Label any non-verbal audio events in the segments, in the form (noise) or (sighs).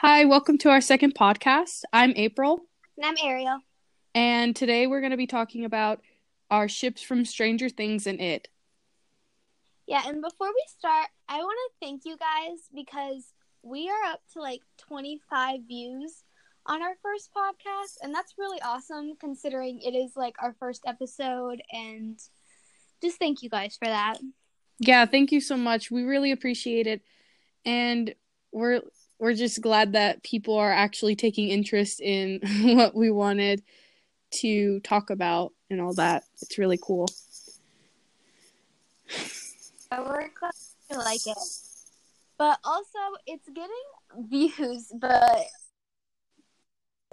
Hi, welcome to our second podcast. I'm April, And I'm Ariel. and today we're going to be talking about our ships from Stranger Things and It. Yeah, and before we start, I want to thank you guys because we are up to like 25 views on our first podcast, and that's really awesome considering it is like our first episode. And just thank you guys for that. Yeah, thank you so much. We really appreciate it, and we're we're just glad that people are actually taking interest in (laughs) what we wanted to talk about and all that. It's really cool. You like it. But also, it's getting views, but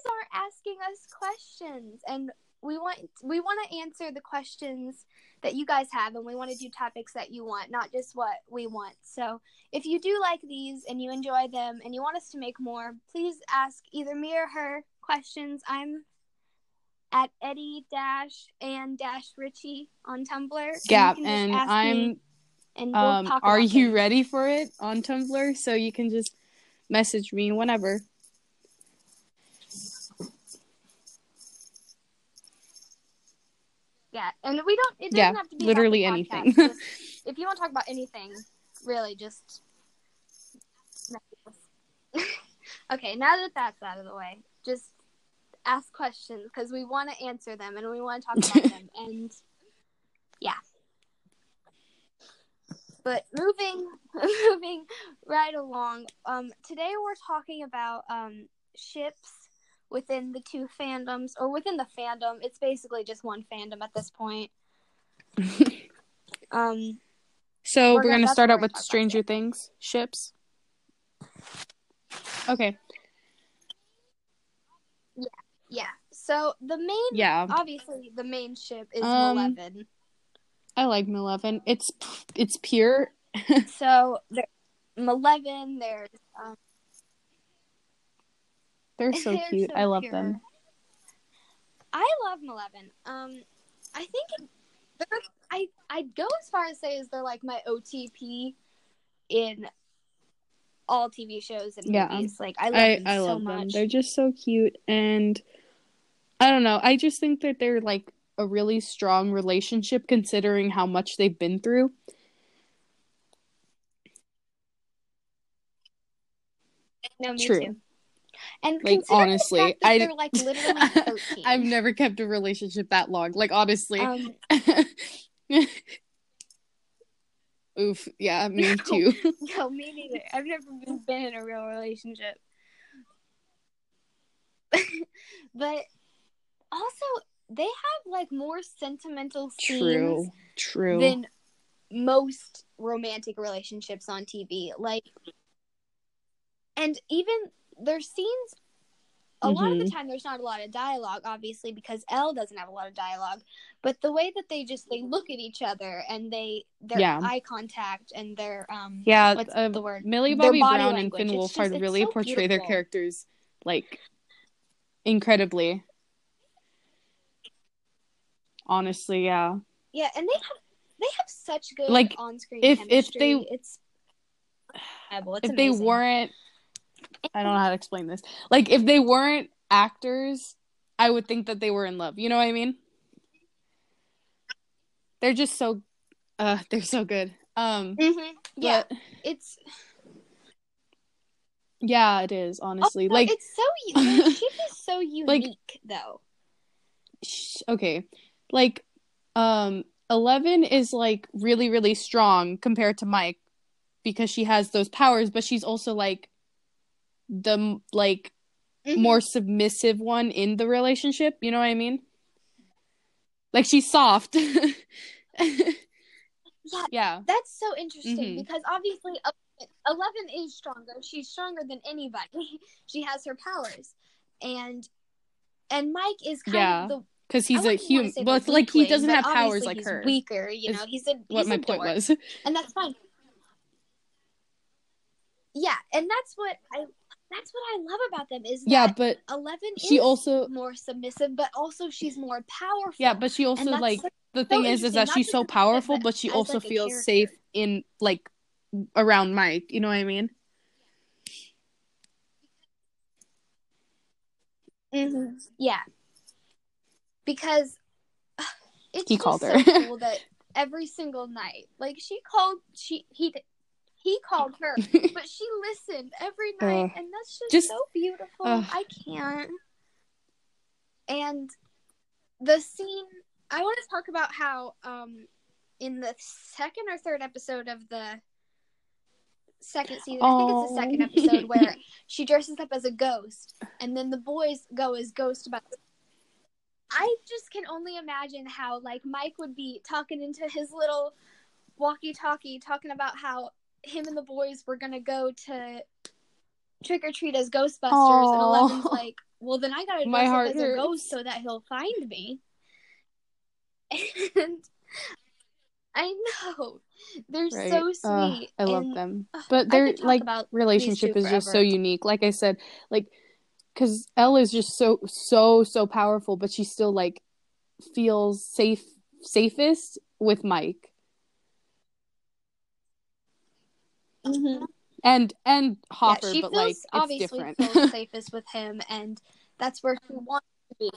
are asking us questions, and we want we want to answer the questions that you guys have, and we want to do topics that you want, not just what we want. So, if you do like these and you enjoy them, and you want us to make more, please ask either me or her questions. I'm at Eddie dash and dash Richie on Tumblr. and Yeah, can and I'm and we'll um are you things. ready for it on Tumblr so you can just message me whenever. Yeah, and we don't. It doesn't Yeah, have to be literally anything. Just- (laughs) if you want to talk about anything, really, just. (laughs) okay, now that that's out of the way, just ask questions because we want to answer them and we want to talk about them (laughs) and yeah. But moving, moving right along. Um, today we're talking about um ships within the two fandoms or within the fandom. It's basically just one fandom at this point. (laughs) Um, So We're we're, gonna- gonna start out with gonna talk about Stranger Things ships. Okay. yeah. Yeah. So the main, Yeah, obviously, the main ship is Um, Eleven. I like Eleven. It's it's pure. (laughs) So there, Eleven, there's um, They're (laughs) so They're cute. so I love pure. them. I love Eleven. Um, I think. I I'd go as far as say is they're like my OTP in all TV shows and Yeah. movies. Like I love I them I so love them. much. They're just so cute and I don't know. I just think that they're like a really strong relationship considering how much they've been through. no, me True. too. And Like, honestly, the fact that I- they're like literally (laughs) thirteen. I've never kept a relationship that long. Like honestly. um, (laughs) Oof. Yeah, me No. too. (laughs) no, me neither. I've never been, been in a real relationship. but also, they have like more sentimental scenes True. True. than most romantic relationships on TV. Like, and even their scenes. A lot of the Mhm. time, there's not a lot of dialogue, obviously, because Elle doesn't have a lot of dialogue. But the way that they just they look at each other and they their Yeah. eye contact and their um yeah, what's uh, the word Millie Bobby Brown and language. Finn It's Wolfhard really so portray their characters like incredibly. Honestly, yeah. Yeah, and they have they have such good Like, on screen if- if chemistry. they- it's it's if they weren't I don't know how to explain this. Like if they weren't actors, I would think that they were in love. You know what I mean? They're just so uh (laughs) they're so good. Um Mhm. yeah, but it's yeah, it is honestly. like it's so u- their (laughs) is so unique though. sh- okay. Like um 11 is like really really strong compared to Mike because she has those powers, but she's also like the like Mhm. more submissive one in the relationship. You know what I mean? Like she's soft. (laughs) Yeah, yeah. that's so interesting Mhm. because obviously Eleven is stronger. She's stronger than anybody. (laughs) she has her powers, and and Mike is kind Yeah. of the Because he's a human. Well, it's like he doesn't have powers like he's her. Weaker, you know. He's a What my a point dork, was. (laughs) and that's fine. Yeah, and that's what I that's what I love about them is that Yeah, but Eleven she is also more submissive, but also she's more powerful. yeah, but she also like so- the thing is is that she's so as a kid, powerful, but she as, also like, feels character. safe in like around Mike. You know what I mean? Mm-hmm. Yeah. Because uh, it's He called so her. cool that (laughs) every single night, like she called, she he he called her, (laughs) but she listened every night, Ugh. and that's just, Just- so beautiful. ugh. I can't. And the scene, I want to talk about how, um, in the second or third episode of the second season, I think it's the second Oh. episode (laughs) where she dresses up as a ghost, and then the boys go as ghost about. I just can only imagine how like Mike would be talking into his little walkie-talkie, talking about how him and the boys were gonna go to trick or treat as Ghostbusters, and Aw. Eleven's like, "Well, then I gotta My dress heart up as a ghost so that he'll find me." (laughs) And I know they're Right. so sweet. I love and, them. But their like about relationship is just so unique. Like I said, like because Elle is just so so so powerful, but she still like feels safe safest with Mike Mhm. and and Hopper, yeah, she but feels like it's obviously different. feels (laughs) safest with him, and that's where she wants to be.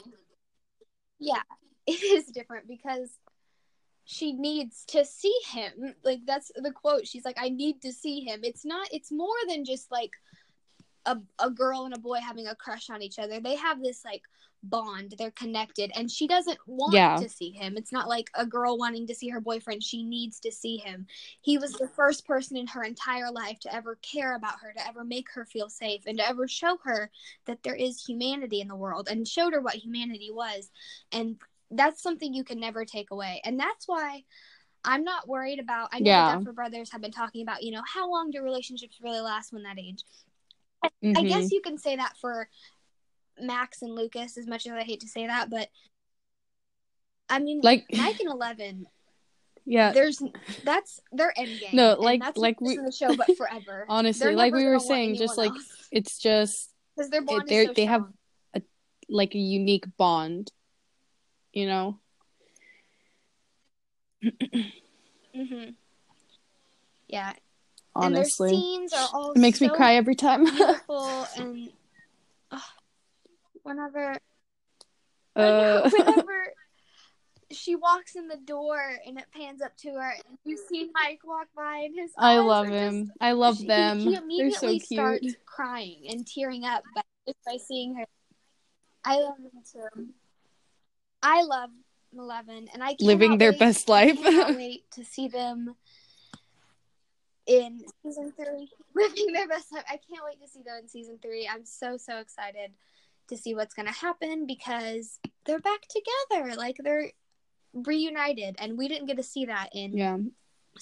Yeah, (laughs) it is different because she needs to see him. Like that's the quote. She's like, "I need to see him." It's not. It's more than just like a a girl and a boy having a crush on each other. They have this like bond. They're connected, and she doesn't want Yeah. to see him. It's not like a girl wanting to see her boyfriend. She needs to see him. He was the first person in her entire life to ever care about her, to ever make her feel safe, and to ever show her that there is humanity in the world and showed her what humanity was. And that's something you can never take away. And that's why I'm not worried about. I know Yeah. the Duffer brothers have been talking about, you know, how long do relationships really last when that age? I Mhm. guess you can say that for Max and Lucas, as much as I hate to say that, but I mean, like (sighs) Mike and Eleven, yeah, there's that's their end game. No, like- that's like we- in the show, but (laughs) forever. honestly, like we were saying, just like else, it's just 'cause their bond so they have- a like a unique bond, you know. mm-hmm. Yeah, Honestly, and their scenes are all it makes me cry every time. (laughs) beautiful and ugh, whenever uh, (laughs) whenever (laughs) she walks in the door and it pans up to her and you see Mike walk by and his I love him. just- I love he- them. He They're so immediately cute. starts crying and tearing up by, just by seeing her. I love them too. I love Eleven, and I Living their wait- best I life. cannot wait to see them in season three, (laughs) living their best life. I can't wait to see them in season three. I'm so so excited to see what's gonna happen because they're back together. Like they're reunited, and we didn't get to see that in yeah.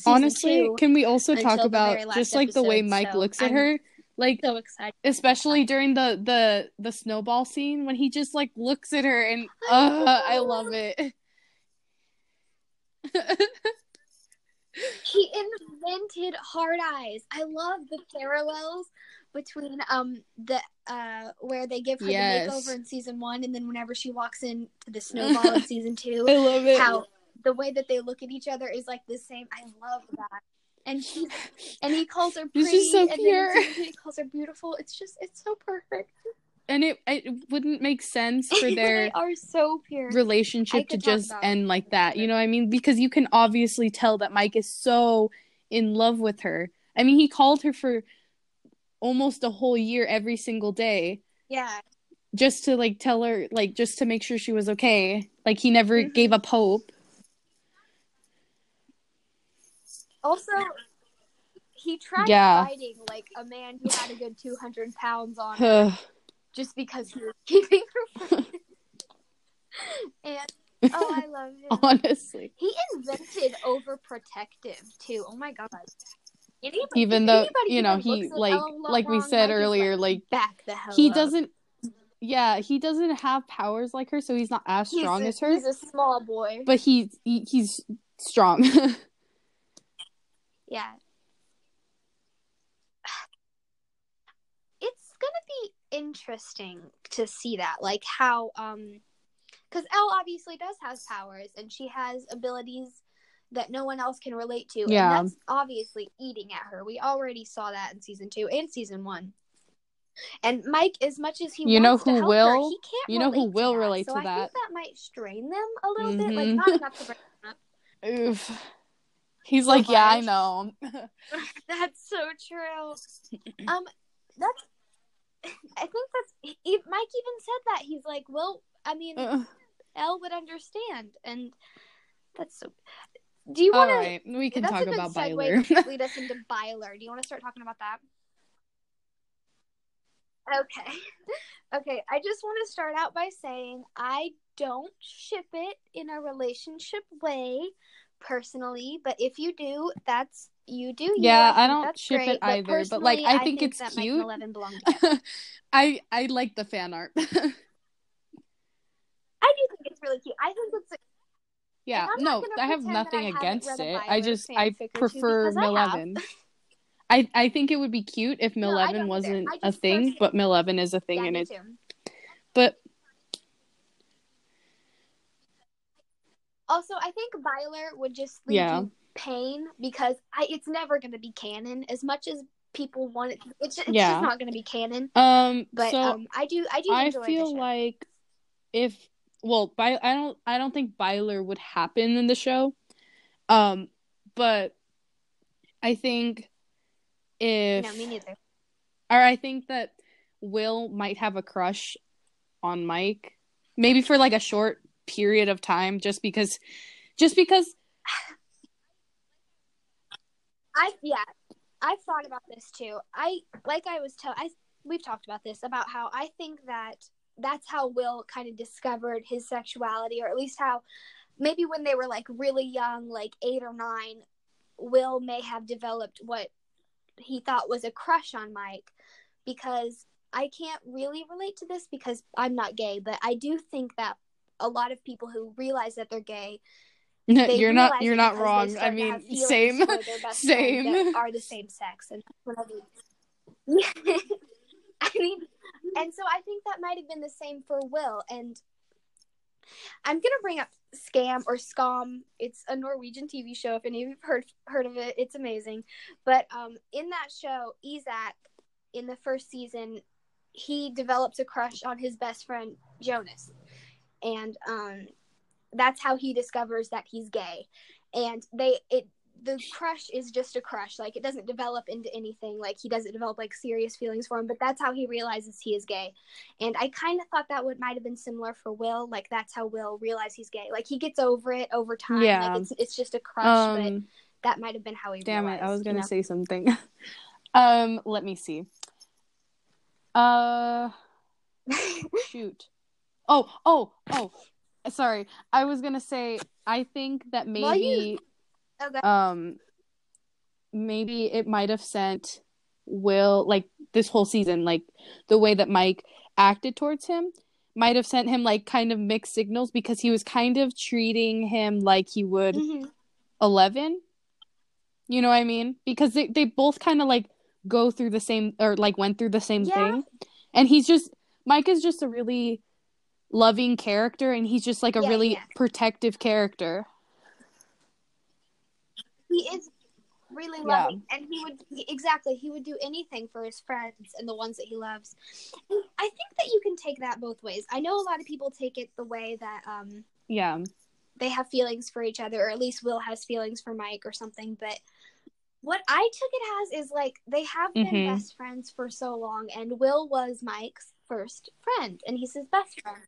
Honestly, can we also talk about just like the way Mike so looks at I'm- her? Like so excited. especially during the the the snowball scene when he just like looks at her and I uh, I love it. (laughs) He invented hard eyes. I love the parallels between um the uh where they give her Yes. the makeover in season one and then whenever she walks in to the (laughs) snowball in season two, I love it. how the way that they look at each other is like the same. I love that. And she's and he calls her pretty so and he calls her beautiful. It's just it's so perfect. And it it wouldn't make sense for (laughs) their are so pure. Relationship to just end like that. You know what I mean? Because you can obviously tell that Mike is so in love with her. I mean, he called her for almost a whole year every single day Yeah. just to like tell her like just to make sure she was okay. Like he never Mhm. gave up hope. Also, he tried Yeah. fighting like a man who had a good two hundred pounds on him. (sighs) just because he was (laughs) keeping her pregnant. (laughs) and oh, I love (laughs) him. Honestly. He invented overprotective too. Oh my god. Anybody, Even though, you know, he like like we said earlier, like back the hell he up. doesn't yeah, he doesn't have powers like her, so he's not as He's strong a, as her. He's a small boy. But he he's strong. Yeah. It's gonna be interesting to see that, like how, um, because Elle obviously does has powers and she has abilities that no one else can relate to. Yeah. And that's obviously eating at her. We already saw that in season two and season one. And Mike, as much as he You know who help will? her, he can't. You know who relate will to that. relate so to I that? think that might strain them a little bit. Like Mhm. not enough to break them up. Oof. He's like, yeah, I know. (laughs) (laughs) That's so true. Um, that's. I think that's. He, Mike even said that he's like, well, I mean, Uh, Elle would understand, and that's so. Do you want to? we can talk about Byler. lead us into (laughs) Byler. Do you want to start talking about that? Okay. (laughs) Okay, I just want to start out by saying I don't ship it in a relationship way personally, but if you do, that's you do. you. Yeah, I think don't that's ship it either, but, like, personally, I think it's cute. Eleven belong together. (laughs) I I like the fan art. (laughs) I do think it's really cute. I think it's yeah, And I'm not no, I have nothing I against it. I just I fanfic or two prefer because I I I think it would be cute if No, I don't Mileven either. wasn't a thing, personally- but Mileven is a thing yeah, and me it too. but Also, I think Byler would just leave Yeah. Pain because I, it's never going to be canon as much as people want it. It's, it's Yeah. just not going to be canon. um But so um, I do, I do I feel like if well, By- I don't I don't think Byler would happen in the show. Um but I think if no, me neither. or I think that Will might have a crush on Mike. Maybe for like a short period of time just because just because I yeah, I've thought about this too. I like I was tell I we've talked about this about how I think that that's how Will kind of discovered his sexuality, or at least how maybe when they were like really young, like eight or nine, Will may have developed what he thought was a crush on Mike because I can't really relate to this because I'm not gay, but I do think that a lot of people who realize that they're gay (laughs) you're not you're not wrong. I mean, same for their best friends same. are the same sex and. (laughs) I mean, and so I think that might have been the same for Will. And I'm gonna bring up Skam or Skam. It's a Norwegian TV show. If any of you've heard heard of it, it's amazing. But um, in that show, Isak, in the first season, he develops a crush on his best friend Jonas, and um, that's how he discovers that he's gay. And they it the crush is just a crush. Like it doesn't develop into anything. Like he doesn't develop like serious feelings for him. But that's how he realizes he is gay. And I kind of thought that would might have been similar for Will. Like that's how Will realize he's gay. Like he gets over it over time. Yeah. Like it's it's just a crush. but Um that might have been how he. damn it, I was going to know? say something. (laughs) um let me see. Uh (laughs) shoot. Oh, oh, oh. Sorry. I was going to say I think that maybe you- Okay. um maybe it might have sent will like this whole season like the way that mike acted towards him might have sent him like kind of mixed signals because he was kind of treating him like he would Mhm. 11 you know what i mean because they, they both kind of like go through the same or like went through the same Yeah. thing and he's just mike is just a really loving character and he's just like a Yeah, really yeah. protective character He is really Yeah. loving, and he would exactly he would do anything for his friends and the ones that he loves. And I think that you can take that both ways. I know a lot of people take it the way that um yeah they have feelings for each other, or at least Will has feelings for Mike or something. But what I took it as is like they have been Mhm. best friends for so long, and Will was Mike's first friend, and he's his best friend.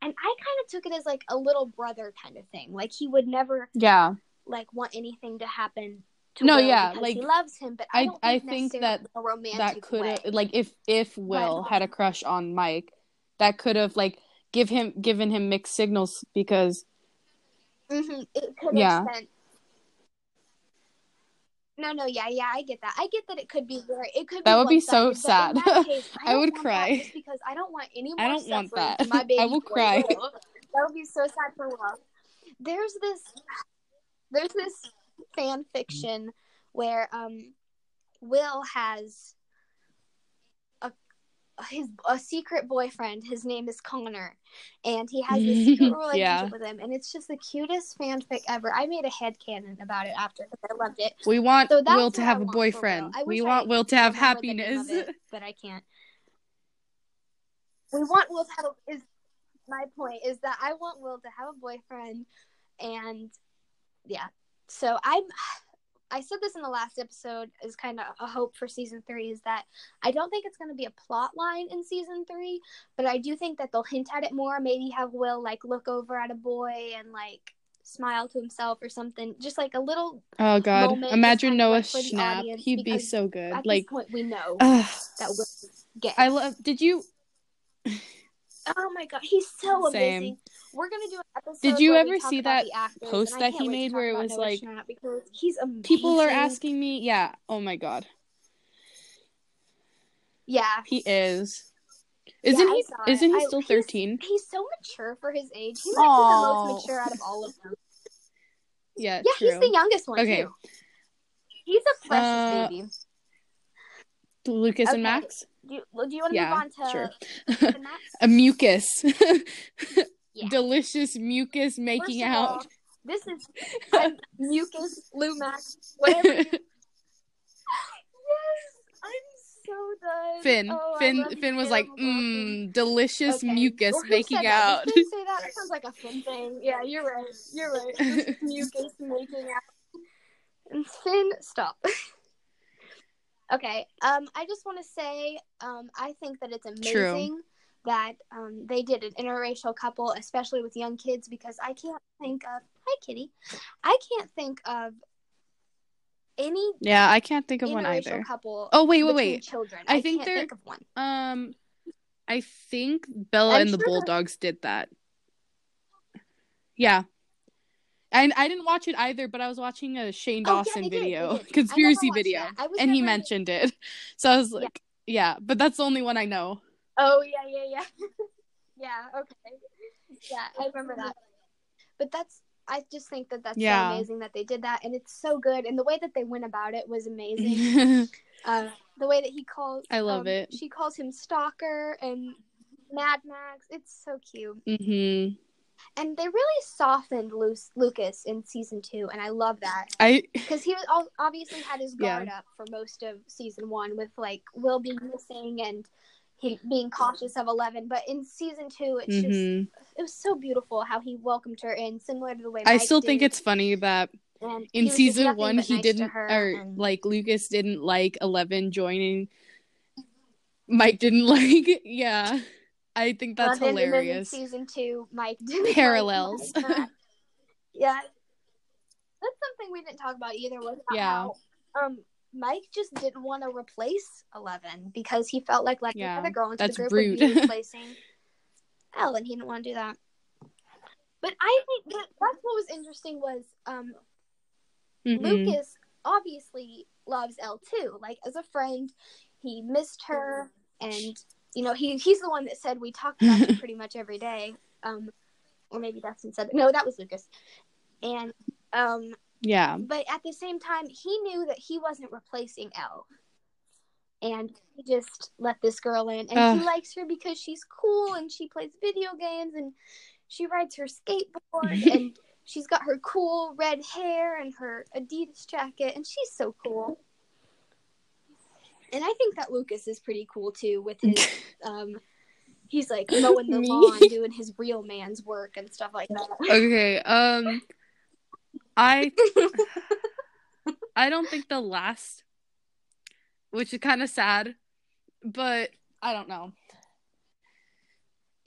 And I kind of took it as like a little brother kind of thing. Like he would never yeah like want anything to happen to No, Will yeah, because like, he loves him, but I I- don't I think, necessarily that a romantic that could way. have like if if Will had a crush on Mike, that could have like give him given him mixed signals because hmm It could have Yeah. sent. No, no, yeah, yeah, I get that. I get that it could be very. It could. That would be so one-sided, but in sad. (laughs) case, I, I would cry. Because I don't want any more I don't want that. My (laughs) baby I will cry. Will. (laughs) That would be so sad for Will. There's this. There's this fan fiction where um, Will has his a secret boyfriend. His name is Connor, and he has this (laughs) secret relationship Yeah. with him, and it's just the cutest fanfic ever. I made a headcanon about it after because I loved it. we want So Will to have a want for Will. boyfriend. We want I Will to have remembered the name happiness. it, but I can't. we want Will to have a, is my point is that I want Will to have a boyfriend, and yeah. So I'm. I said this in the last episode is kind of a hope for season three is that I don't think it's going to be a plot line in season three, but I do think that they'll hint at it more. Maybe have Will like look over at a boy and like smile to himself or something. Just like a little. Oh God! Imagine just kind of, Noah like, for the Schnapp. He'd be so good. At Like, this point, we know ugh. (sighs) that Will gay. I love. Did you? Oh my god, he's so Same. amazing. We're gonna do an episode. Did you ever see that post that he made where it was Noah like- Schnapp because he's amazing. People are asking me. Yeah. Oh my God. Yeah, He is. Isn't I he? it. Isn't he still thirteen? he's so mature for his age. He's the most mature out of all of them. Yeah. Yeah, true. he's the youngest one Okay. too. He's a precious Uh, baby. Lucas Okay. and Max. Do you, do you want to yeah, move on to sure. (laughs) A mucus. (laughs) Yeah. Delicious mucus making of all, out. this is (laughs) mucus, Lou Max, whatever. (laughs) yes, I'm so done. Finn. Oh, Finn. Finn was like, mmm, delicious Okay. mucus who making that? out. Finn say that? That sounds like a (laughs) Finn thing. Yeah, you're right. You're right. Mucus making out. And Finn, stop. okay. Um, I just want to say, um, I think that it's amazing that um they did an interracial couple, especially with young kids, because I can't think of hi Kitty. I can't think of any Yeah, I can't think of one either. couple. Oh wait, wait, wait. Children. I I, think they're- think of one. Um, I think Bella I'm and the sure- Bulldogs did that. Yeah. And I didn't watch it either, but I was watching a Shane Oh, yeah, Dawson video, did. Conspiracy video, and he mentioned it. (laughs) So I was Yeah. like, yeah, but that's the only one I know. Oh yeah, yeah, yeah. (laughs) yeah, okay. Yeah, I remember that. But that's I just think that that's Yeah. so amazing that they did that and it's so good and the way that they went about it was amazing. (laughs) uh the way that he calls I love um, it. She calls him stalker and Mad Max. It's so cute. hmm And they really softened Lu- Lucas in season 2 and I love that. I because he was al- obviously had his Yeah. guard up for most of season one with like Will being missing and he being cautious of Eleven. But in season two, it's just mhm. it was so beautiful how he welcomed her in, similar to the way I Mike still think it's funny that And in season one he nice didn't or and- like lucas didn't like 11 joining mike didn't (laughs) like yeah i think that's Eleven, and then in hilarious season two, Mike didn't like Parallels. Mike. (laughs) yeah, that's something we didn't talk about either. Was Yeah. how, um, Mike just didn't want to replace Eleven because he felt like letting Yeah, another girl into that's the group rude. would be (laughs) replacing Ellen. He didn't want to do that. But I think that that's what was interesting was um Mhm. Lucas obviously loves Elle too. Like as a friend, he missed her, and you know he he's the one that said we talked about her (laughs) pretty much every day. Um, or maybe Dustin said no, that was Lucas, and um, yeah but at the same time, he knew that he wasn't replacing Elle. And he just let this girl in, and Ugh. he likes her because she's cool and she plays video games and she rides her skateboard (laughs) and she's got her cool red hair and her Adidas jacket, and she's so cool. And I think that Lucas is pretty cool too with his (laughs) um he's like (laughs) mowing the lawn, doing his real man's work and stuff like that. okay um i (laughs) i don't think the last which is kind of sad but i don't know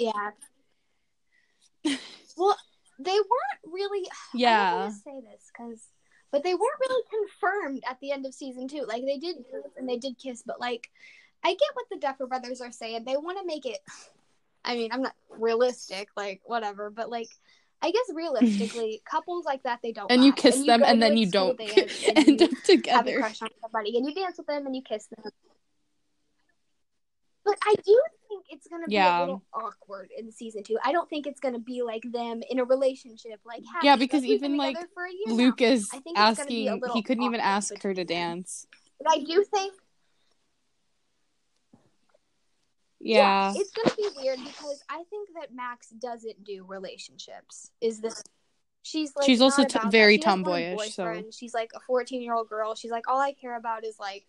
yeah. Well, they weren't really yeah say this because, but they weren't really confirmed at the end of season two. Like they did and they did kiss, but like I get what the Duffer Brothers are saying. They want to make it. I mean, I'm not realistic, like whatever, but like I guess realistically, (laughs) couples like that they don't. and you kiss them go and then you don't (laughs) end you up have a together crush on somebody and you dance with them and you kiss them. But I do think it's gonna be Yeah. a little awkward in season two. I don't think it's gonna be like them in a relationship, like happy. Yeah, because Like, we've been even, like, together for now. lucas I think it's gonna be asking he couldn't even ask her to dance But I do think yeah it's gonna be weird because I think that Max doesn't do relationships. Is this? She's like She's also t- very She doesn't want a tomboyish, so- she's like a fourteen year old girl. She's like all I care about is like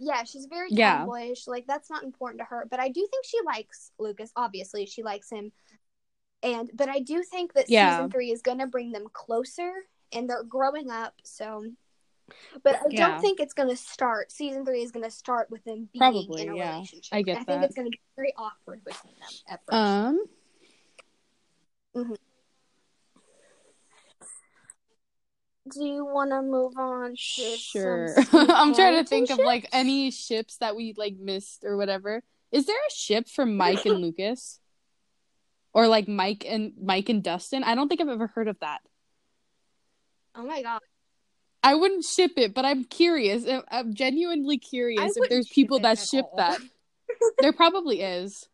yeah, she's very Yeah. tomboyish. Like that's not important to her, but I do think she likes Lucas. Obviously, she likes him, and but I do think that Yeah. season three is going to bring them closer, and they're growing up. So, but I Yeah. don't think it's going to start. Season three is going to start with them being Probably, in a yeah. relationship. I get I think it's going to be very awkward between them at first. Um. do you want to move on? Sure. (laughs) I'm trying to think of like any ships that we like missed or whatever. Is there a ship for Mike and Lucas? Or like Mike and Mike and Dustin? I don't think I've ever heard of that. Oh my god. I wouldn't ship it, but I'm curious. I'm- genuinely curious if there's people that ship all. that. (laughs) there probably is.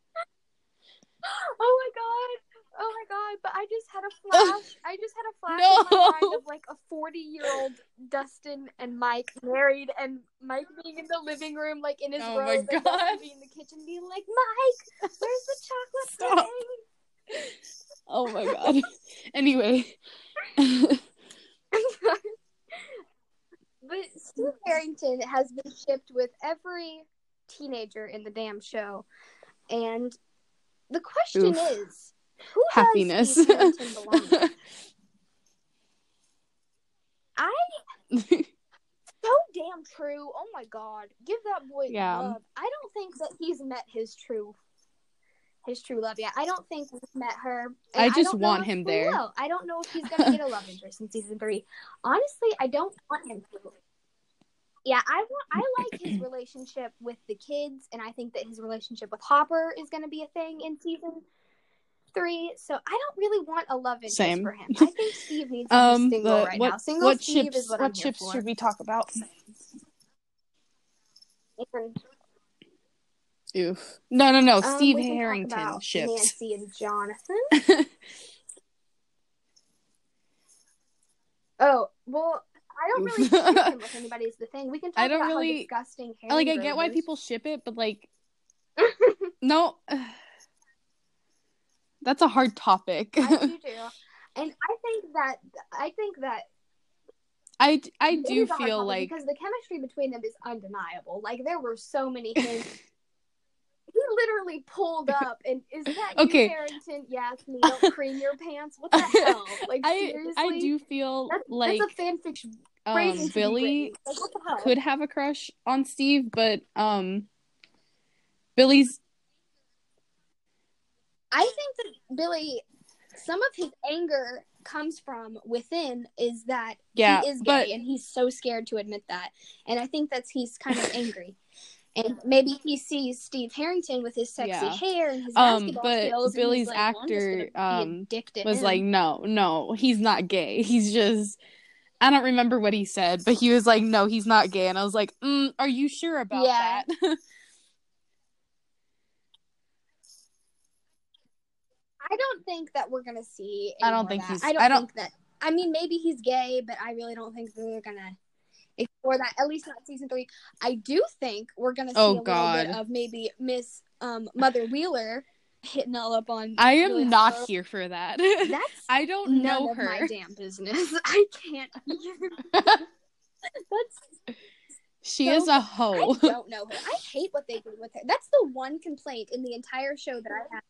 Oh my god. Oh my god. But I just had a (laughs) flash. I just had a flash in my mind of like a 40 year old Dustin and Mike married and Mike being in the living room, like in his Oh my robe, and Dustin being in the kitchen being like, Mike, where's the chocolate (laughs) Stop. pudding? Oh my god. anyway. But Steve Harrington has been shipped with every teenager in the damn show. And the question Oof. is, who Happiness. does Steve Harrington belong with? (laughs) I (laughs) so damn true. Oh my god, give that boy Yeah. love. I don't think that he's met his true, his true love yet. I don't think we've met her. I just don't want him there. will. I don't know if he's gonna get a love interest in season three. Honestly, I don't want him to. Yeah, I want. I like his relationship with the kids, and I think that his relationship with Hopper is gonna be a thing in season three. So I don't really want a love interest Same. for him. (laughs) I think Steve needs to um be single right what now. Single what Steve ships is what, what here for. should we talk about? And, Oof. No, no, no. um, Steve we can talk Harrington about ships. Nancy and Jonathan. (laughs) Oh well, I don't really ship him with anybody. Is the thing we can (laughs) talk I don't about how really- disgusting. Harry like I get why people ship it, but like (laughs) no (sighs) That's a hard topic. I do too, and I think that I think that I I do is a hard feel like because the chemistry between them is undeniable. Like there were so many things. He literally pulled up and is that Okay. you, Harrington? Yeah, it's me. Don't cream your pants. What the (laughs) hell? Like I seriously, I do feel That's, like that's a fanfiction. um Raising to be Billy. Like, what the hell? could have a crush on Steve, but um Billy's I think that Billy, some of his anger comes from within is that yeah, he is gay but and he's so scared to admit that. And I think that's he's kind of angry. And maybe he sees Steve Harrington with his sexy Yeah. hair and his Um, basketball but skills. Billy's like, well, I'm just actor, gonna be a um, was like, no, no, he's not gay. (laughs) He's just I don't remember what he said, but he was like, no, he's not gay, and I was like, mm, are you sure about Yeah. that? (laughs) I don't think that we're gonna see. I don't think that. he's- I don't, I don't- think that. I mean, maybe he's gay, but I really don't think they're gonna explore that. At least not season three. I do think we're gonna see Oh, a little God. bit of maybe Miss um, Mother Wheeler hitting all up on. I am not here for that. That's (laughs) I don't know her. my damn business. (laughs) I can't. (laughs) That's she So, is a hoe. I don't know her. I hate what they do with her. That's the one complaint in the entire show that I have.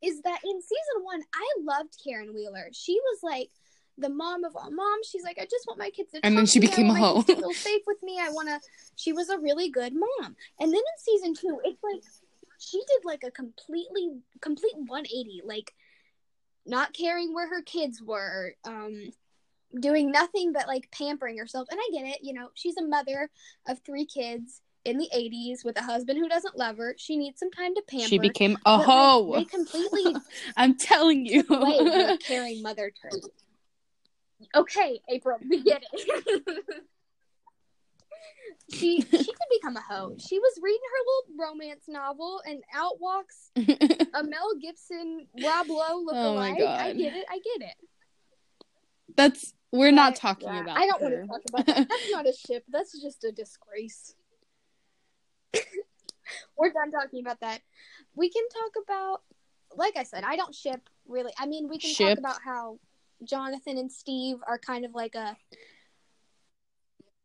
Is that in season one, I loved Karen Wheeler. She was like the mom of all moms. She's like, I just want my kids to. And then she became a hoe. (laughs) Feel safe with me. I want to. She was a really good mom. And then in season two, it's like she did like a completely complete 180. Like not caring where her kids were. Um doing nothing but like pampering herself. And I get it, you know, she's a mother of three kids in the 80s with a husband who doesn't love her. She needs some time to pamper. She became a but, like, they completely (laughs) I'm telling you. (laughs) caring mother trait. Okay, April, we get it. (laughs) she she could become a hoe. She was reading her little romance novel and out walks (laughs) a Mel Gibson Rob Lowe lookalike. Oh I get it. I get it. That's we're not talking yeah, about. I don't want to talk about that. That's not a (laughs) ship. That's just a disgrace. We're done talking about that. We can talk about, like I said, I don't ship really. I mean, we can Ship? talk about how Jonathan and Steve are kind of like a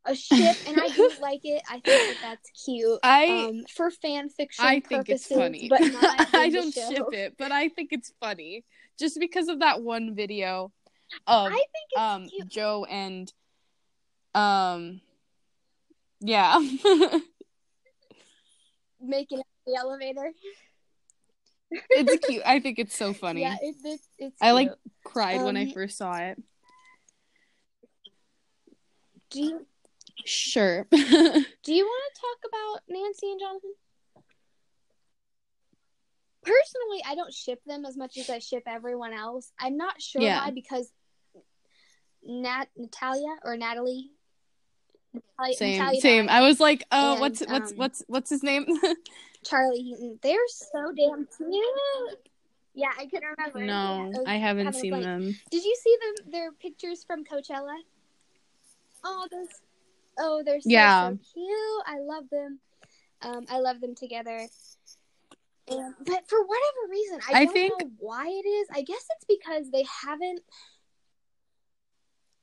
a ship, and I do (laughs) like it. I think that that's cute. I- um, for fan fiction I think purposes, it's funny. but (laughs) not I don't ship it, but I think it's funny just because of that one video I of think it's um cute. Joe and um yeah. (laughs) Making the elevator. It's cute. I think it's so (laughs) funny. Yeah, it, it, it's. I like cried when I Um, first saw it. Do you Sure. (laughs) do you want to talk about Nancy and Jonathan? Personally, I don't ship them as much as I ship everyone else. I'm not sure Yeah. why because Nat Natalia or Natalie. Natalia, same, Natalia same. and I was like, oh, And, what's what's um, what's what's his name? (laughs) Charlie Heaton. They're so damn cute. Yeah, I couldn't remember. no, Yeah, I haven't having seen blank. them. Did you see them? Their pictures from Coachella? Oh, those. Oh, they're so, Yeah. so cute. I love them. Um, I love them together. And, but for whatever reason, I, I don't think- know why it is. I guess it's because they haven't.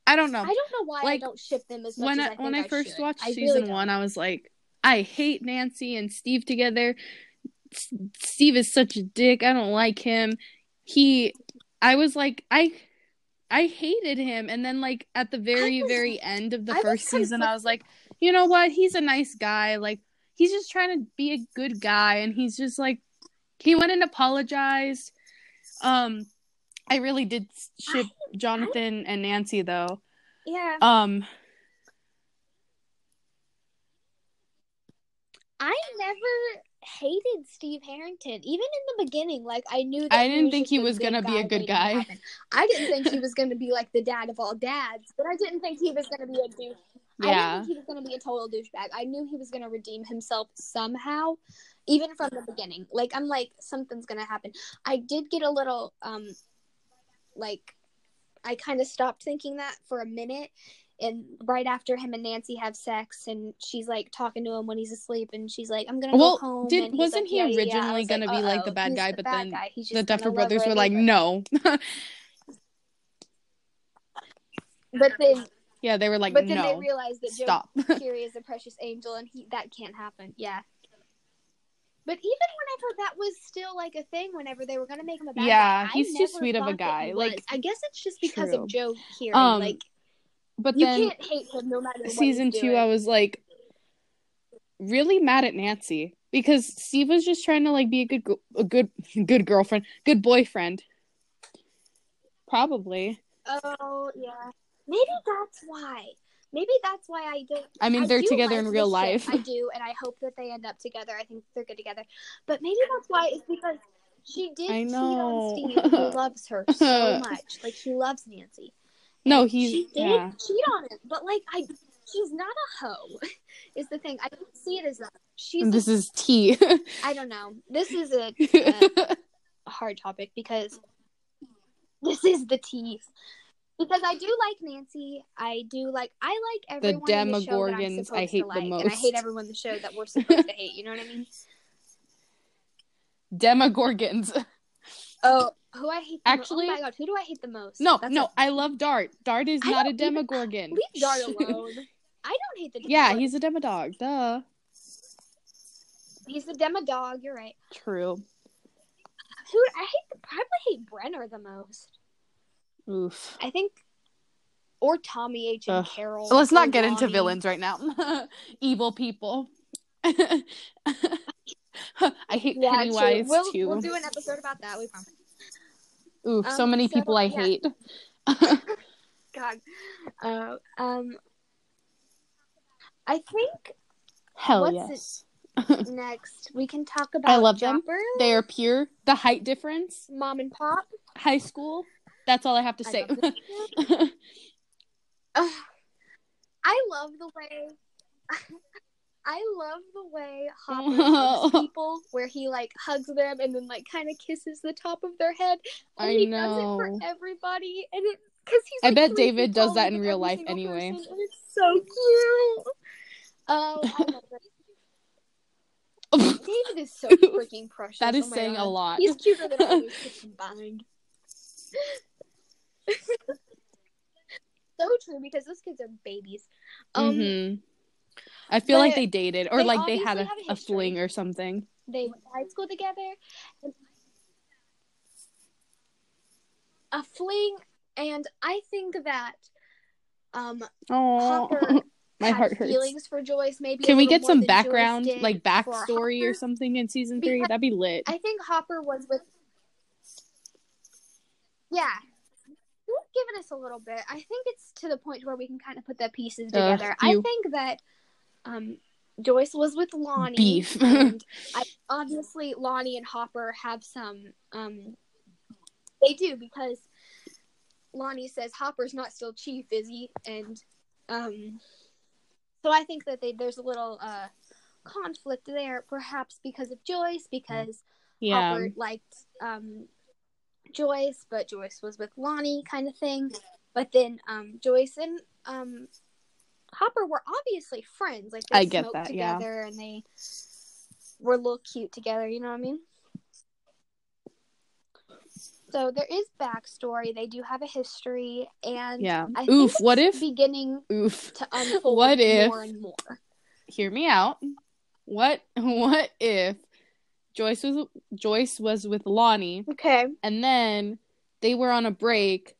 I don't know. I don't know why I don't ship them as much when as I, I think when I I first should. watched season really one, I was like, I hate Nancy and Steve together. S- Steve is such a dick. I don't like him. He, I was like, I, I hated him, and then like at the very was- very end of the I first season, I was like, you know what? He's a nice guy. Like he's just trying to be a good guy, and he's just like, he went and apologized. Um, I really did ship Jonathan and Nancy though. Yeah, Um, I never hated Steve Harrington, even in the beginning. Like I knew that I didn't was think he was gonna be a good guy. I didn't think he (laughs) was gonna be like the dad of all dads, but I didn't think he was gonna be a douche. I didn't think he was gonna be a total douchebag. I knew he was gonna redeem himself somehow, even from the beginning. Like I'm like something's gonna happen. I did get a little um, like I kind of stopped thinking that for a minute. And right after him and Nancy have sex, and she's like talking to him when he's asleep, and she's like, "I'm gonna Well, go home." did- wasn't like, he "Yeah, yeah, yeah." Originally gonna be, like, the bad guy, the but bad then guy. The Duffer Brothers were like, no. But then, yeah, they were like, but then they realized that Stop. (laughs) Joe Keery is a precious angel, and he that can't happen. Yeah. But even whenever that was still like a thing, whenever they were gonna make him a bad Yeah, guy, he's too sweet of a guy. Like. I guess it's just because true. of Joe Keery. Um, like but you then can't hate him no matter what season two, doing. I was like really mad at Nancy because Steve was just trying to like be a good, a good, (laughs) good girlfriend, good boyfriend. Probably. Oh yeah, maybe that's why. Maybe that's why I don't. I mean, they're together like in real life. I do, and I hope that they end up together. I think they're good together. But maybe that's why it's because she did I cheat on Steve, who loves her so (laughs) much. Like he loves Nancy. No, he's she did yeah. cheat on him, but like I, she's not a hoe. Is the thing. I don't see it as that. She's. This is tea. (laughs) I don't know. This is a, (laughs) a hard topic because this is the tease. Because I do like Nancy. I do like I like The everyone the show that I'm Demogorgons supposed I hate to the like, and I hate everyone in the show that we're supposed to hate. You know what I mean? (laughs) Demogorgons. Oh, who I hate? The Actually- mo- oh my god, who do I hate the most? No, That's no, a- I love Dart. Dart is I not a don't even- Demogorgon. leave Dart (laughs) alone. I don't hate the. yeah, he's a Demodog. Duh. he's the demo dog. You're right. True. Who I hate? Probably hate Brenner the most. Oof. I think, or Tommy H and Ugh. Carol. Let's not get into villains right now. (laughs) Evil people. (laughs) (laughs) I hate Yeah, Pennywise true. We'll, too. we'll do an episode about that. We promise. Oof, so um, many so, people I yeah. hate. (laughs) God. Uh, um, I think Hell What's yes. (laughs) next we can talk about. I love them. They are pure. The height difference, mom and pop. high school. That's all I have to I say. Ugh. I love the way. I love the way Hopper (laughs) hugs people, where he like hugs them and then like kind of kisses the top of their head. And I he does it for everybody, and it because he's. I like, bet David does that in real life anyway. person, it's so cute. Oh, I love it. (laughs) David is so (laughs) freaking precious. That is Oh saying a lot. He's cuter than all those kids combined. so true because those kids are babies. Um, hmm I feel like they dated or they like they had a, a a fling or something. they went to high school together. A fling, and I think that um Oh, Hopper (laughs) my had heart hurts. feelings for Joyce. Maybe Can we get some background, like backstory or something in season three? That'd be lit. I think Hopper was with. Yeah. You've given us a little bit. I think it's to the point where we can kind of put the pieces together. I think that um, Joyce was with Lonnie. Beef. and I, (laughs) obviously, Lonnie and Hopper have some. Um, they do because Lonnie says Hopper's not still chief, is he? And um, so I think that they, there's a little uh, conflict there, perhaps because of Joyce, because yeah. Hopper liked um, Joyce, but Joyce was with Lonnie, kind of thing. But then um, Joyce and um, Hopper were obviously friends. Like they I get smoked that, yeah. together and they were a little cute together. You know what I mean? So there is backstory. They do have a history, and Yeah. I Oof, think what if- beginning Oof. to (laughs) unfold What if- more and more. Hear me out. What (laughs) what if Joyce was Joyce was with Lonnie Okay. and then they were on a break.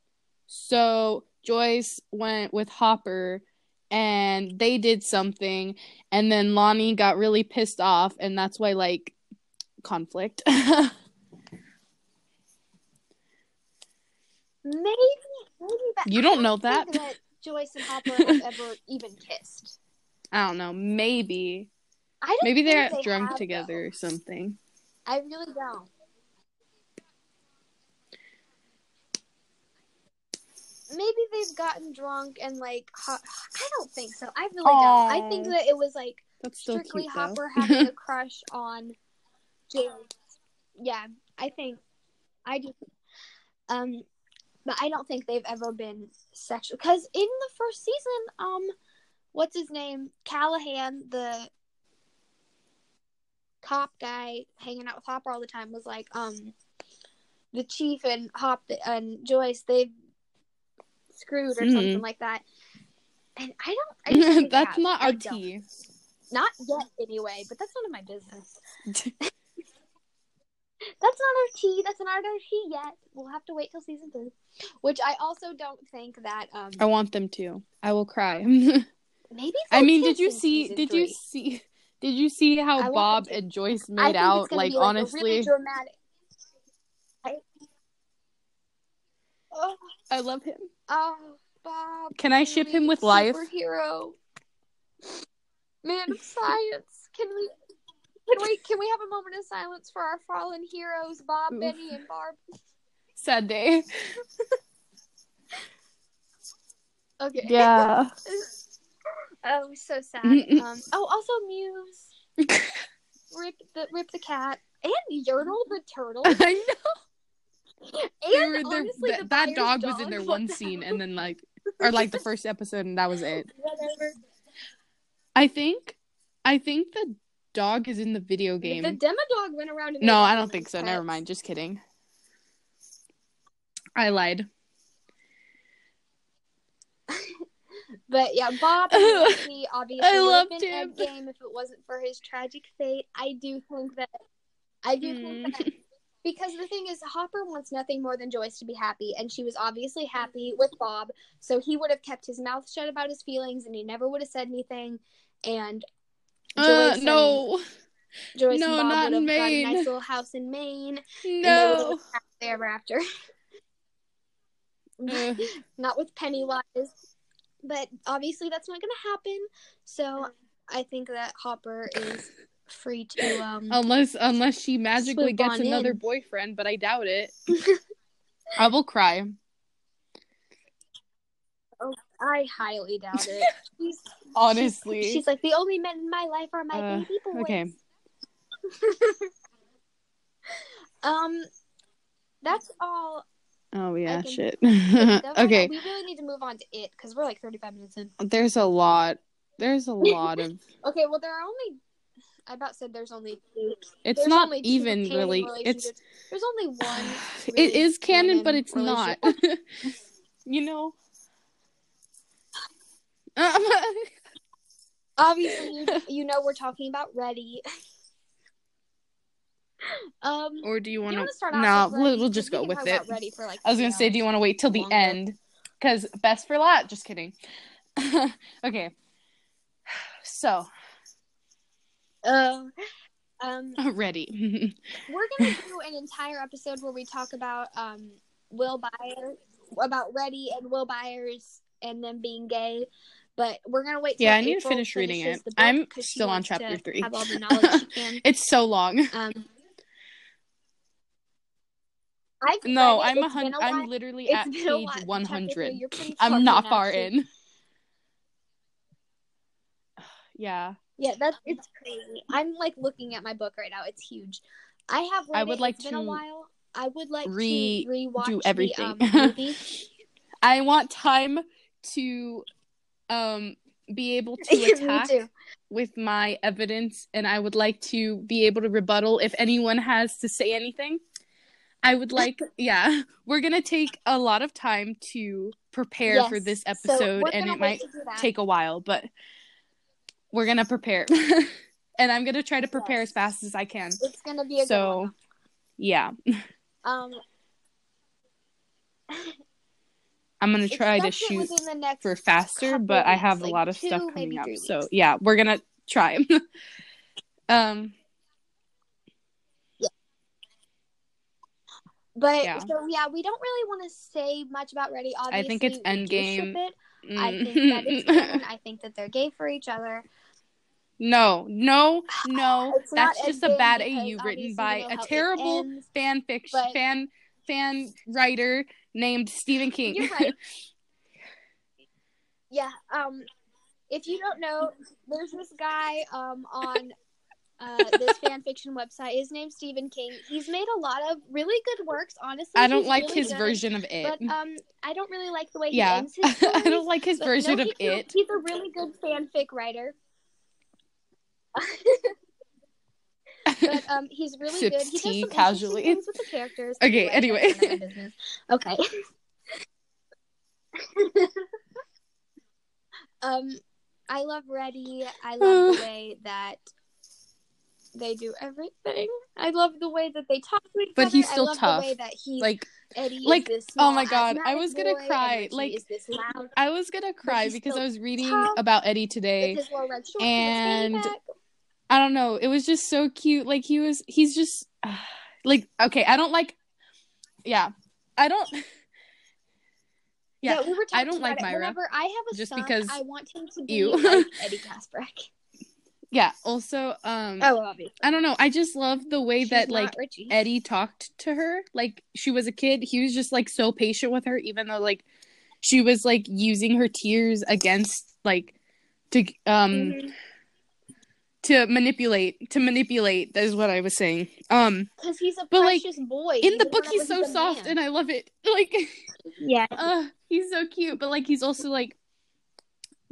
So Joyce went with Hopper and they did something and then Lonnie got really pissed off and that's why like conflict. (laughs) Maybe, maybe that. You don't know think that. (laughs) Joyce and Hopper have ever even kissed. I don't know, maybe. I don't Maybe they're they drunk have, together or something. I really don't. Maybe they've gotten drunk and like ho- I don't think so. I really don't. I think that it was like strictly cute Hopper having a (laughs) crush on Joyce. Yeah, I think I do. Um, but I don't think they've ever been sexual because in the first season, um, what's his name, Callahan, the cop guy hanging out with Hopper all the time, was like, um, the chief and Hop and Joyce they screwed or Mhm. something like that. And I don't. I (laughs) That's not our tea. Not yet, anyway. But that's none of my business. (laughs) That's not our tea. That's not our tea yet. We'll have to wait till season three. Which I also don't think that um I want them to. I will cry. (laughs) maybe. I mean, did you see? Did you see? Did you see how Bob to. and Joyce made out? Like like honestly, really dramatic. I, oh, I love him. Oh, Bob. Can I ship him with life? Superhero. Man of science. Can we? Can we? Can we have a moment of silence for our fallen heroes, Bob. Benny, and Barb? Sad day. (laughs) Okay. Yeah. (laughs) Oh, so sad. Um. Oh, also Mews. (laughs) Rip the Rip the cat and Yertle the turtle. I know. Were- honestly, that, that Byers dog was in there (laughs) one scene, and then like, (laughs) or like the first episode, and that was it. Whatever. I think, I think the dog is in the video game. The Demodog went around. And no, I don't think so. pets. Never mind. Just kidding. (laughs) I lied. But yeah, Bob and Lucy obviously I loved him. Endgame if it wasn't for his tragic fate. I do think that. I do think that Mm. Because the thing is, Hopper wants nothing more than Joyce to be happy, and she was obviously happy with Bob, so he would have kept his mouth shut about his feelings, and he never would have said anything. And Uh, Joyce and- no, Joyce No, and Bob not would have in got a nice little house in Maine, and they no. happily ever after. Ugh. (laughs) not with Pennywise. But obviously that's not gonna happen. So I think that Hopper is free to um unless unless she magically gets another in. boyfriend, but I doubt it. (laughs) I will cry. Oh, I highly doubt it. (laughs) She's, Honestly. she's like the only men in my life are my Uh, baby boys. okay. (laughs) um that's all Oh yeah, can shit. okay, We really need to move on to it because we're like 35 minutes in. there's a lot. There's a lot of. Okay, well there are only I about said there's only two. It's There's not even really. It's. There's only (sighs) one. it really is canon, but it's not. (laughs) you know. (laughs) Obviously, you, know we're talking about Ready. (laughs) um, or do you want to? start off? No, we'll, we'll just go with it. Reddie for like. I was gonna three say, do you want to wait till the longer. end? Because best for last. Just kidding. okay. (sighs) So Uh, um, (laughs) ready. (laughs) we're gonna do an entire episode where we talk about um Will Byers, about Reddie and Will Byers and them being gay. But we're gonna wait. Till Yeah, I need to finish reading it. I'm still on chapter three. Have all the (laughs) knowledge it's so long. Um, I've No. I'm a It's been hun- while. I'm literally It's at page one hundred. I'm not far in. (sighs) Yeah, Yeah, that's it's crazy. I'm like looking at my book right now. It's huge. I have. Read I would it. like It's been a to while. I would like re- to rewatch do everything. the um, movie. (laughs) I want time to um be able (laughs) to attack with my evidence, and I would like to be able to rebuttal if anyone has to say anything. I would like, (laughs) yeah, we're gonna take a lot of time to prepare for this episode, we're and it might to take a while, but we're gonna prepare. (laughs) and I'm gonna try to prepare Yes. as fast as I can. It's gonna be a good So, yeah, Um, I'm gonna try to shoot the next for faster, but I weeks, have a lot of two, stuff coming up. three So yeah, we're gonna try. (laughs) um, But Yeah. so yeah, we don't really want to say much about Reddie. Obviously, I think it's Endgame. it. I think that it's. Mm. I think that they're gay for each other. No, no, (sighs) no. It's That's just a bad AU written by a terrible ends, fan fiction but- fan fan writer named Stephen King. You're right. (laughs) Yeah. Um, if you don't know, there's this guy um on uh this fan (laughs) fiction website. His name's Stephen King. He's made a lot of really good works. Honestly, I don't like really his good. version of it. But um, I don't really like the way he yeah, ends his stories. (laughs) I don't like his version no, of he's a- it. he's a really good fanfic writer. But um, he's really Sips good. He does tea some casually. things with the characters. Okay, anyway. that's none of my business. Okay. (laughs) um, I love Reddie. I love the (sighs) way that they do everything. I love the way that they talk to each But other. he's still I love tough. The way that he, Like Eddie like, is this oh my God, I was gonna boy, cry, like- is this loud I was gonna cry because I was reading tough about Eddie today. with his little red shorts and- I don't know. It was just so cute. Like he was. He's just (sighs) like okay. I don't like. Yeah, I don't. (laughs) Yeah, we were I don't like. Myra, Whenever I have a just son, because I want him to be you. like (laughs) Eddie Kaspbrak. yeah. Also, um, Oh, obviously. I don't know. I just love the way She's that like Richie. Eddie talked to her. Like she was a kid. He was just like so patient with her, even though like she was like using her tears against like to um Mhm. To manipulate to manipulate. That is what I was saying. Um, Because he's a But, like, boy. in the book he's so soft, man. and I love it. (laughs) Like. yeah, (laughs) uh he's so cute but like he's also like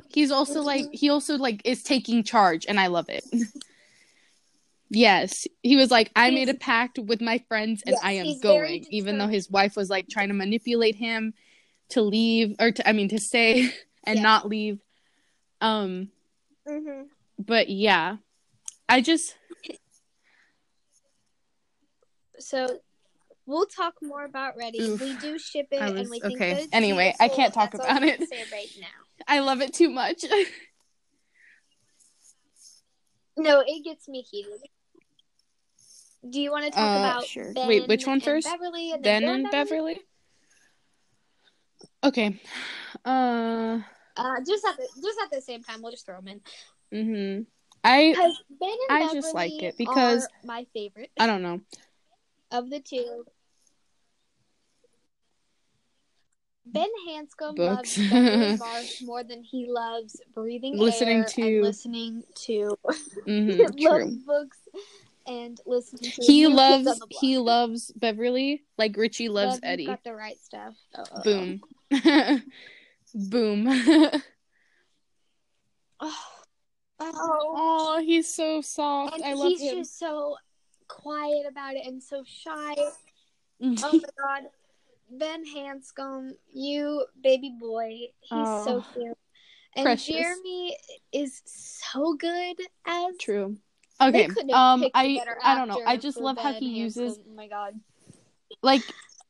he's also like Mm-hmm. he also like is taking charge and i love it (laughs) yes he was like i made a pact with my friends and Yes, i am going even though his wife was like trying to manipulate him to leave or to i mean to stay and Yeah. not leave um hmm but yeah i just So we'll talk more about Reddie. Oof. we do ship it, I and was- we think okay. that it's Anyway, I can't talk That's about it. right now. i love it too much (laughs) No, it gets me heated. Do you want to talk Uh, about sure. Ben Wait, which one first? Beverly and then then Bill in beverly okay uh Uh, just at the just at the same time, we'll just throw them in. Mhm i I Beverly just like it because- my favorite i don't know (laughs) of the two. Ben Hanscom Books. loves Beverly (laughs) Marsh more than he loves breathing Listening air to- and listening to (laughs) hmm loves books and listening to he loves on the Block. he loves beverly like richie loves eddie Got the right stuff. Oh, oh, oh. boom boom Oh, oh. oh he's so soft and i love he's him just so quiet about it and so shy. Mhm. Oh my god. Ben Hanscom, you baby boy. He's so Oh. cute. And Precious. Jeremy is so good as True. Okay. Um I I don't know. I just love how Ben he uses Oh my god. like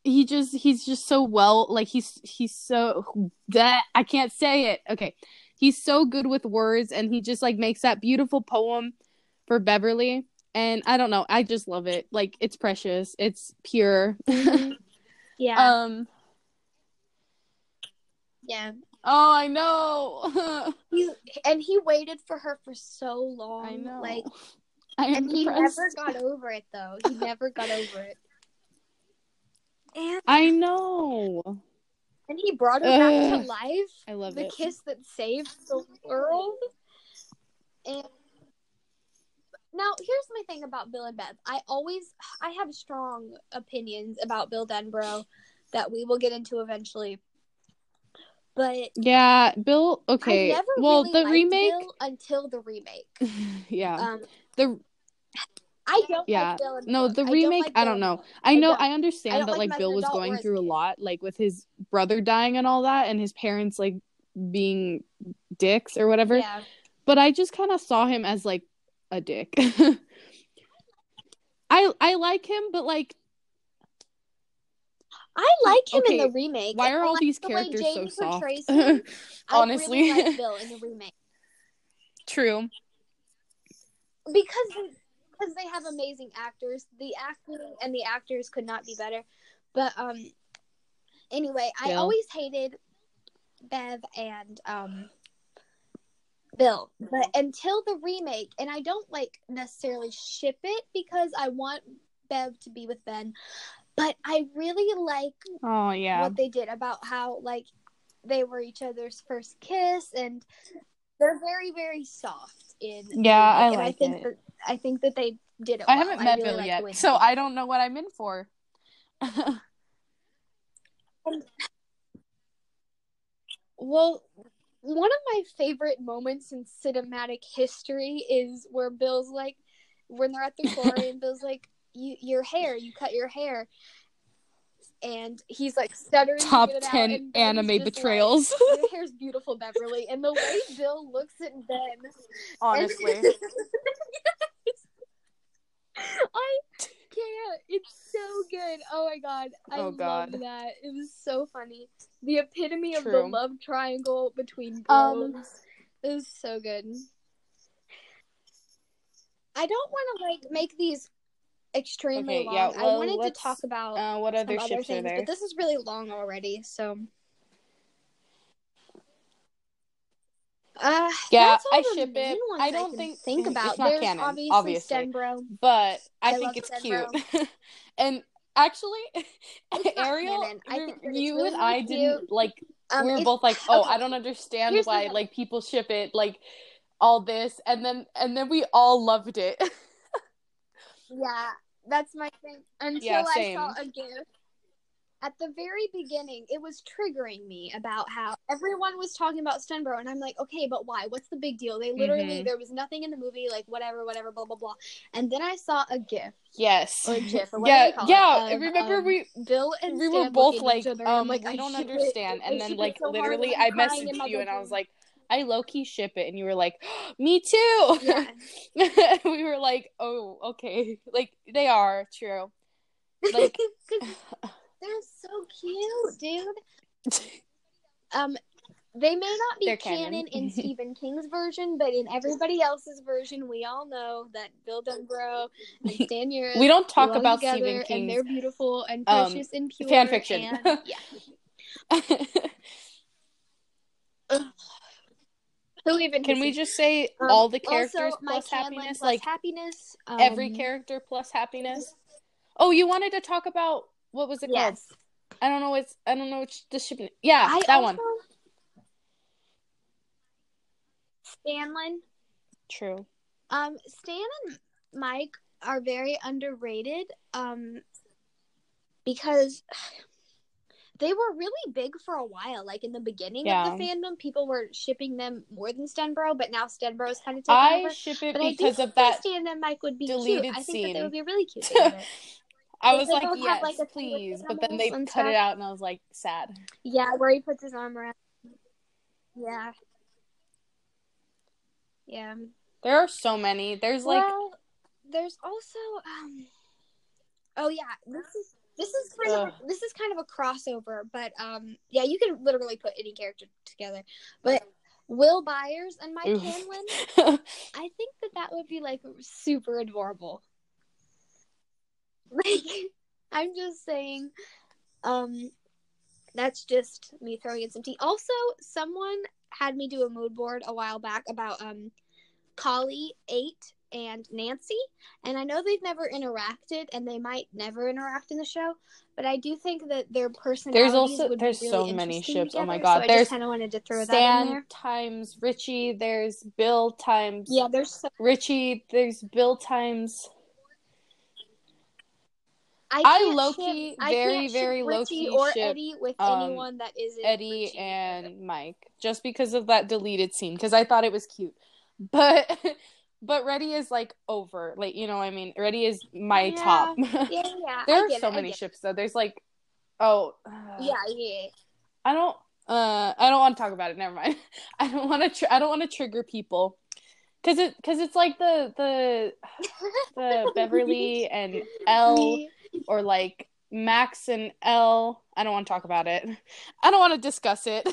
he just he's just so well like he's he's so that I can't say it. Okay. He's so good with words and he just like makes that beautiful poem for Beverly and I don't know. I just love it. Like it's precious. It's pure. Mhm. (laughs) yeah. um yeah. oh, I know. (laughs) He, and he waited for her for so long. I know. Like I and he depressed. never got (laughs) over it though. He never got over it. And I know. And he brought her back to life. I love it. the it. kiss that saved the world. And now here's my thing about Bill and Beth. I always I have strong opinions about Bill Denbrough that we will get into eventually. But Yeah, Bill. Okay. Well, really the remake. Until the remake. (laughs) yeah. Um, the I don't Yeah. like Bill and no, the I remake. like I don't know. I know. don't. I, understand I that like Bill was going through a lot, like with his brother dying and all that, and his parents like being dicks or whatever. Yeah. But I just kind of saw him as like a dick. (laughs) I I like him, but like, I like him Okay, in the remake. why are all like these the characters so soft? (laughs) him. I Honestly. really like Bill in the remake. True. because because they have amazing actors. The acting and the actors could not be better. But um, anyway, I always hated Bev and um Bill, but until the remake, and I don't like necessarily ship it because I want Bev to be with Ben, but I really like Oh yeah. what they did about how like they were each other's first kiss and they're very very soft in Yeah, I like I think it. that I think that they did it. I well. haven't met really Bill yet, they so I don't know what I'm in for. (laughs) well one of my favorite moments in cinematic history is where Bill's like when they're at the (laughs) quarry and Bill's like you your hair you cut your hair and he's like stuttering Top get it out, ten anime just like, betrayals. (laughs) your hair's beautiful, Beverly. And the way Bill looks at Ben. (laughs) Honestly. (laughs) I can't. It's so good. Oh my god. I Oh, God. love that. It was so funny. The epitome of the love triangle between Um, bros. it was so good. I don't want to like make these extremely Okay, long. yeah, I wanted to talk about Uh, what some other other things, are there? but this is really long already. So, uh, Yeah, I ship it. I don't can think- think it's about. not There's canon, obviously, obviously. Stenbrough. but I, I think it's Stenbrough. cute. (laughs) and actually, (laughs) It's Ariel. I think you really, and I didn't like. Um, we were both like, "Oh, okay. I don't understand Here's why like people ship it." Like all this, and then and then we all loved it. (laughs) Yeah, that's my thing. Until Yeah, I saw a GIF at the very beginning, it was triggering me about how everyone was talking about Stenbrough, and I'm like, okay, but why? What's the big deal? They literally Mhm. there was nothing in the movie, like whatever, whatever, blah blah blah. And then I saw a GIF, yes. Or GIF, or (laughs) whatever yeah, they call it, yeah. of, remember um, we Bill and we were both like, each other, and I'm um, like, I don't (laughs) it. understand. And then like so literally, I messaged you, and I was like, I low key ship it, and you were like, (gasps) me too. Yeah. (laughs) we were like, oh, okay. Like they are true. Like (laughs) they're so cute, dude. Um, they may not be They're canon, canon. in (laughs) Stephen King's version, but in everybody else's version, we all know that Bill Denbrough and Stan Uris we don't talk about Stephen and they're beautiful and um, precious and pure. fan fiction. and- yeah. Who even Can we just say Um, all the characters plus happiness? like happiness. Um, every character plus happiness. (laughs) Oh, you wanted to talk about what was it Yes. called? I don't know. It's I don't know which the ship. Yeah, I that also, one. Stanlon. True. Um, Stan and Mike are very underrated. Um, because (sighs) they were really big for a while. Like in the beginning Yeah. of the fandom, people were shipping them more than Stenbrough, but now Stenbrough's kind of taking I over. ship it But because of that. Stan and Mike would be deleted cute. I think that they would be really cute. (laughs) I was like, have, like, a thing with please, but then they cut it out, and I was like, sad. yeah, where he puts his arm around. Yeah. Yeah. There are so many. There's like well, there's also um. Oh yeah, this is this is kind of this is kind of a crossover, but um, yeah, you can literally put any character together. But Will Byers and Mike Oof. Hanlon, (laughs) I think that that would be like super adorable. (laughs) Like, I'm just saying, um, that's just me throwing in some tea. Also, someone had me do a mood board a while back about um, Kali Eight and Nancy, and I know they've never interacted, and they might never interact in the show, but I do think that their personalities also- would there's be really so many ships. Oh my God, So I there's just kind of wanted to throw that in Stan there. times Richie. There's Bill times Yeah, there's so Richie. There's Bill times. I, I can't ship- very, very Richie low-key or ship, Eddie with um, anyone that isn't Eddie Richie. and Mike, just because of that deleted scene, because I thought it was cute, but (laughs) but Reddie is like over, like you know, what I mean, Reddie is my Yeah. top. (laughs) yeah, yeah. there I are so it, many ships though. There's like, oh, Yeah, yeah. I don't, uh, I don't want to talk about it. Never mind. (laughs) I don't want to. Tr- I don't want to trigger people, cause it, cause it's like the the (laughs) the Beverly and Elle or like Max and Elle. I don't want to talk about it. I don't want to discuss it.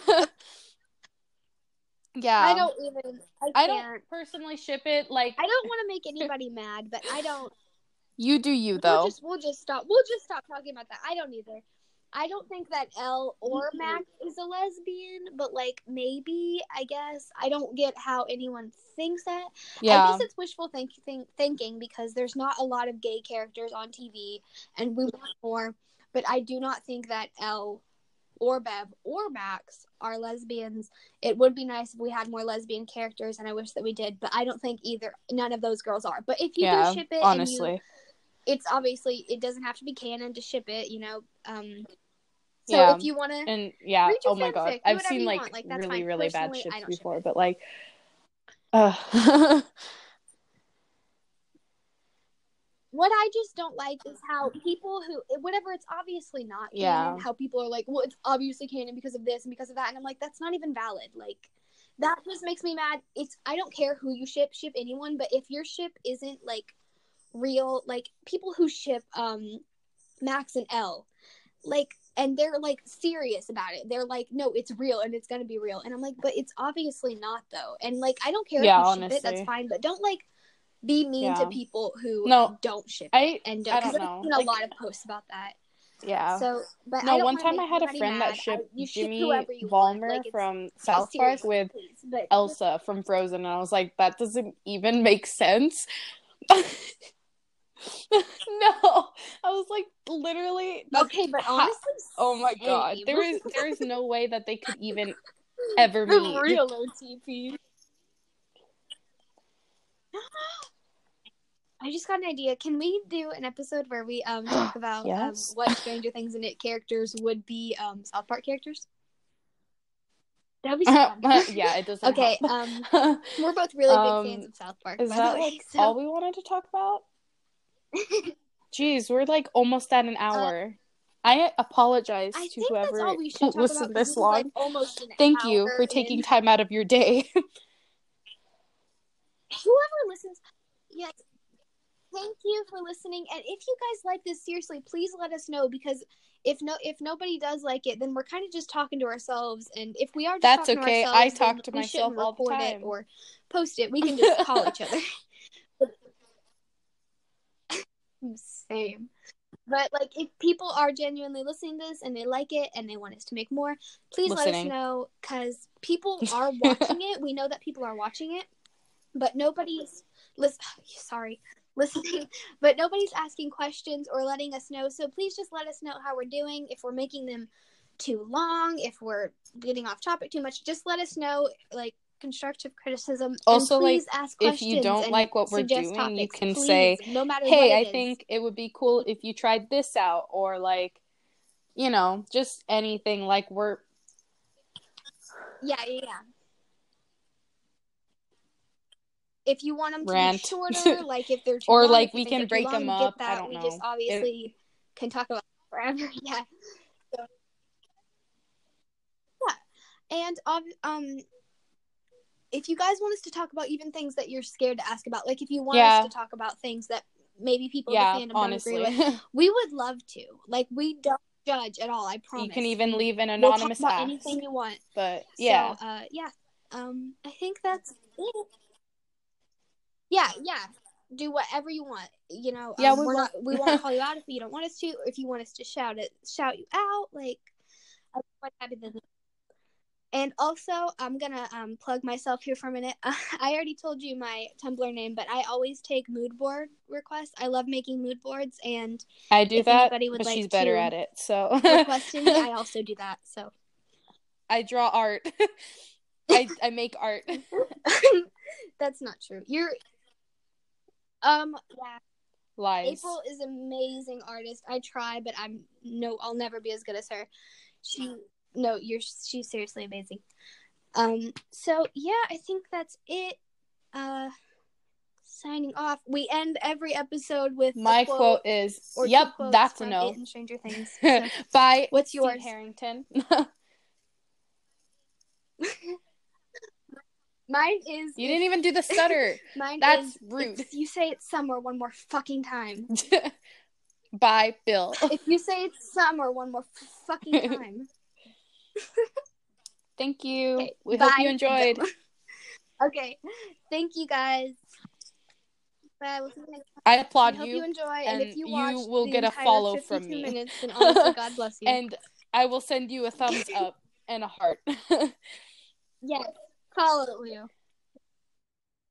Yeah. I don't even. I, I don't personally ship it. Like I don't want to make anybody mad, but I don't. you do you We'll though. just we'll just stop. We'll just stop talking about that. I don't either. I don't think that Elle or Mac is a lesbian, but like maybe I guess I don't get how anyone thinks that. Yeah. I guess it's wishful think- think- thinking because there's not a lot of gay characters on TV, and we want more. But I do not think that Elle or Bev or Max are lesbians. It would be nice if we had more lesbian characters, and I wish that we did. But I don't think either. None of those girls are. But if you yeah. do ship it, honestly. and you, it's obviously it doesn't have to be canon to ship it. You know. Um. So Yeah. if you want to, And yeah, oh my god, do I've seen like, like, really, fine. really bad Personally, ships don't ship before, but like, uh, (laughs) what I just don't like is how people who whatever it's obviously not canon, Yeah. how people are like, well, it's obviously canon because of this and because of that, and I'm like, that's not even valid. Like that just makes me mad. It's I don't care who you ship, ship anyone, but if your ship isn't like real, like people who ship um Max and L, like and they're like serious about it. They're like, no, it's real and it's gonna be real. And I'm like, but it's obviously not though. And like I don't care Yeah, if you ship it, that's fine, but don't like be mean Yeah. to people who No, don't ship I, and I because don't I've know. seen a Like- lot of posts about that. yeah. So, but no, I one time I had a friend mad. that shipped I, Jimmy. Valmer Like, from South Park with please, but Elsa from Frozen, and I was like, that doesn't even make sense. (laughs) no, I was like, literally. okay, but ha- honestly, oh my god, there is there is no way that they could even (laughs) ever the meet. real OTP. (gasps) I just got an idea. Can we do an episode where we um (gasps) talk about Yes. um, what Stranger Things and It characters would be um South Park characters? That'd be (laughs) so fun. (laughs) yeah, it doesn't. Okay, help. um, (laughs) We're both really Um, big fans of South Park. is that way, like so- all we wanted to talk about? Jeez, we're like almost at an hour. I apologize Uh, I to whoever all we should talk listened this this is, like, long. an Thank you hour for taking in. time out of your day. Whoever listens, yes. Thank you for listening. And if you guys like this, seriously, please let us know because if no, if nobody does like it, then we're kind of just talking to ourselves. And if we are, just That's okay. I talk to myself all the time. It or post it. We can just call each other. (laughs) Same. But like, if people are genuinely listening to this and they like it and they want us to make more, please let us know because people (laughs) are watching it. We know that people are watching it, but nobody's listen. (sighs) Sorry, listening, (laughs) but nobody's asking questions or letting us know. So please just let us know how we're doing. If we're making them too long, if we're getting off topic too much, just let us know. Like constructive criticism. And Also, like, please ask if you don't like what we're doing, you can please, say, no matter hey, I is. think it would be cool if you tried this out, or like, you know, just anything. Like we're Yeah, yeah, yeah. If you want them to Rant. be shorter, (laughs) like if they're too Or, long, like, we can break long, them up. I don't we know. just obviously can talk about it forever. (laughs) Yeah. So, yeah. And um, if you guys want us to talk about even things that you're scared to ask about, like if you want Yeah. us to talk about things that maybe people yeah, in the fandom honestly. don't agree with, (laughs) we would love to. Like we don't judge at all. I promise. you can even leave an We'll anonymous about ask. anything you want. But yeah. So, uh, yeah. Um, I think that's it. Yeah, yeah. Do whatever you want. You know. Yeah, um, we we're won't- not. We (laughs) won't call you out if you don't want us to, or if you want us to shout it, shout you out. Like, I'm quite happy to. And also, I'm gonna um plug myself here for a minute. (laughs) I already told you my Tumblr name, but I always take mood board requests. I love making mood boards, and I do that, anybody would but like she's better at it. So request me, I (laughs) also do that. So. I draw art. I I make art. That's not true. You're um yeah. Lies. April is amazing artist. I try, but I'm no I'll never be as good as her. She no, you're she's seriously amazing. Um so yeah, I think that's it. Uh signing off. We end every episode with My quote quote is, "Yep, that's a no." Stranger Things. (laughs) So, By what's yours? Harrington. (laughs) (laughs) Mine is you didn't even do the (laughs) stutter. mine That's is rude. if you say it's summer one more fucking time. (laughs) By Bill. (laughs) if you say it's summer one more fucking time. Thank you. Okay, we hope you enjoyed. okay. Thank you guys. Bye. We'll you. I applaud hope you, you enjoy, and, if and you you watch, will the get a follow from 52 me. Minutes, then honestly, God bless you. and I will send you a thumbs up and a heart. yes, follow Leo.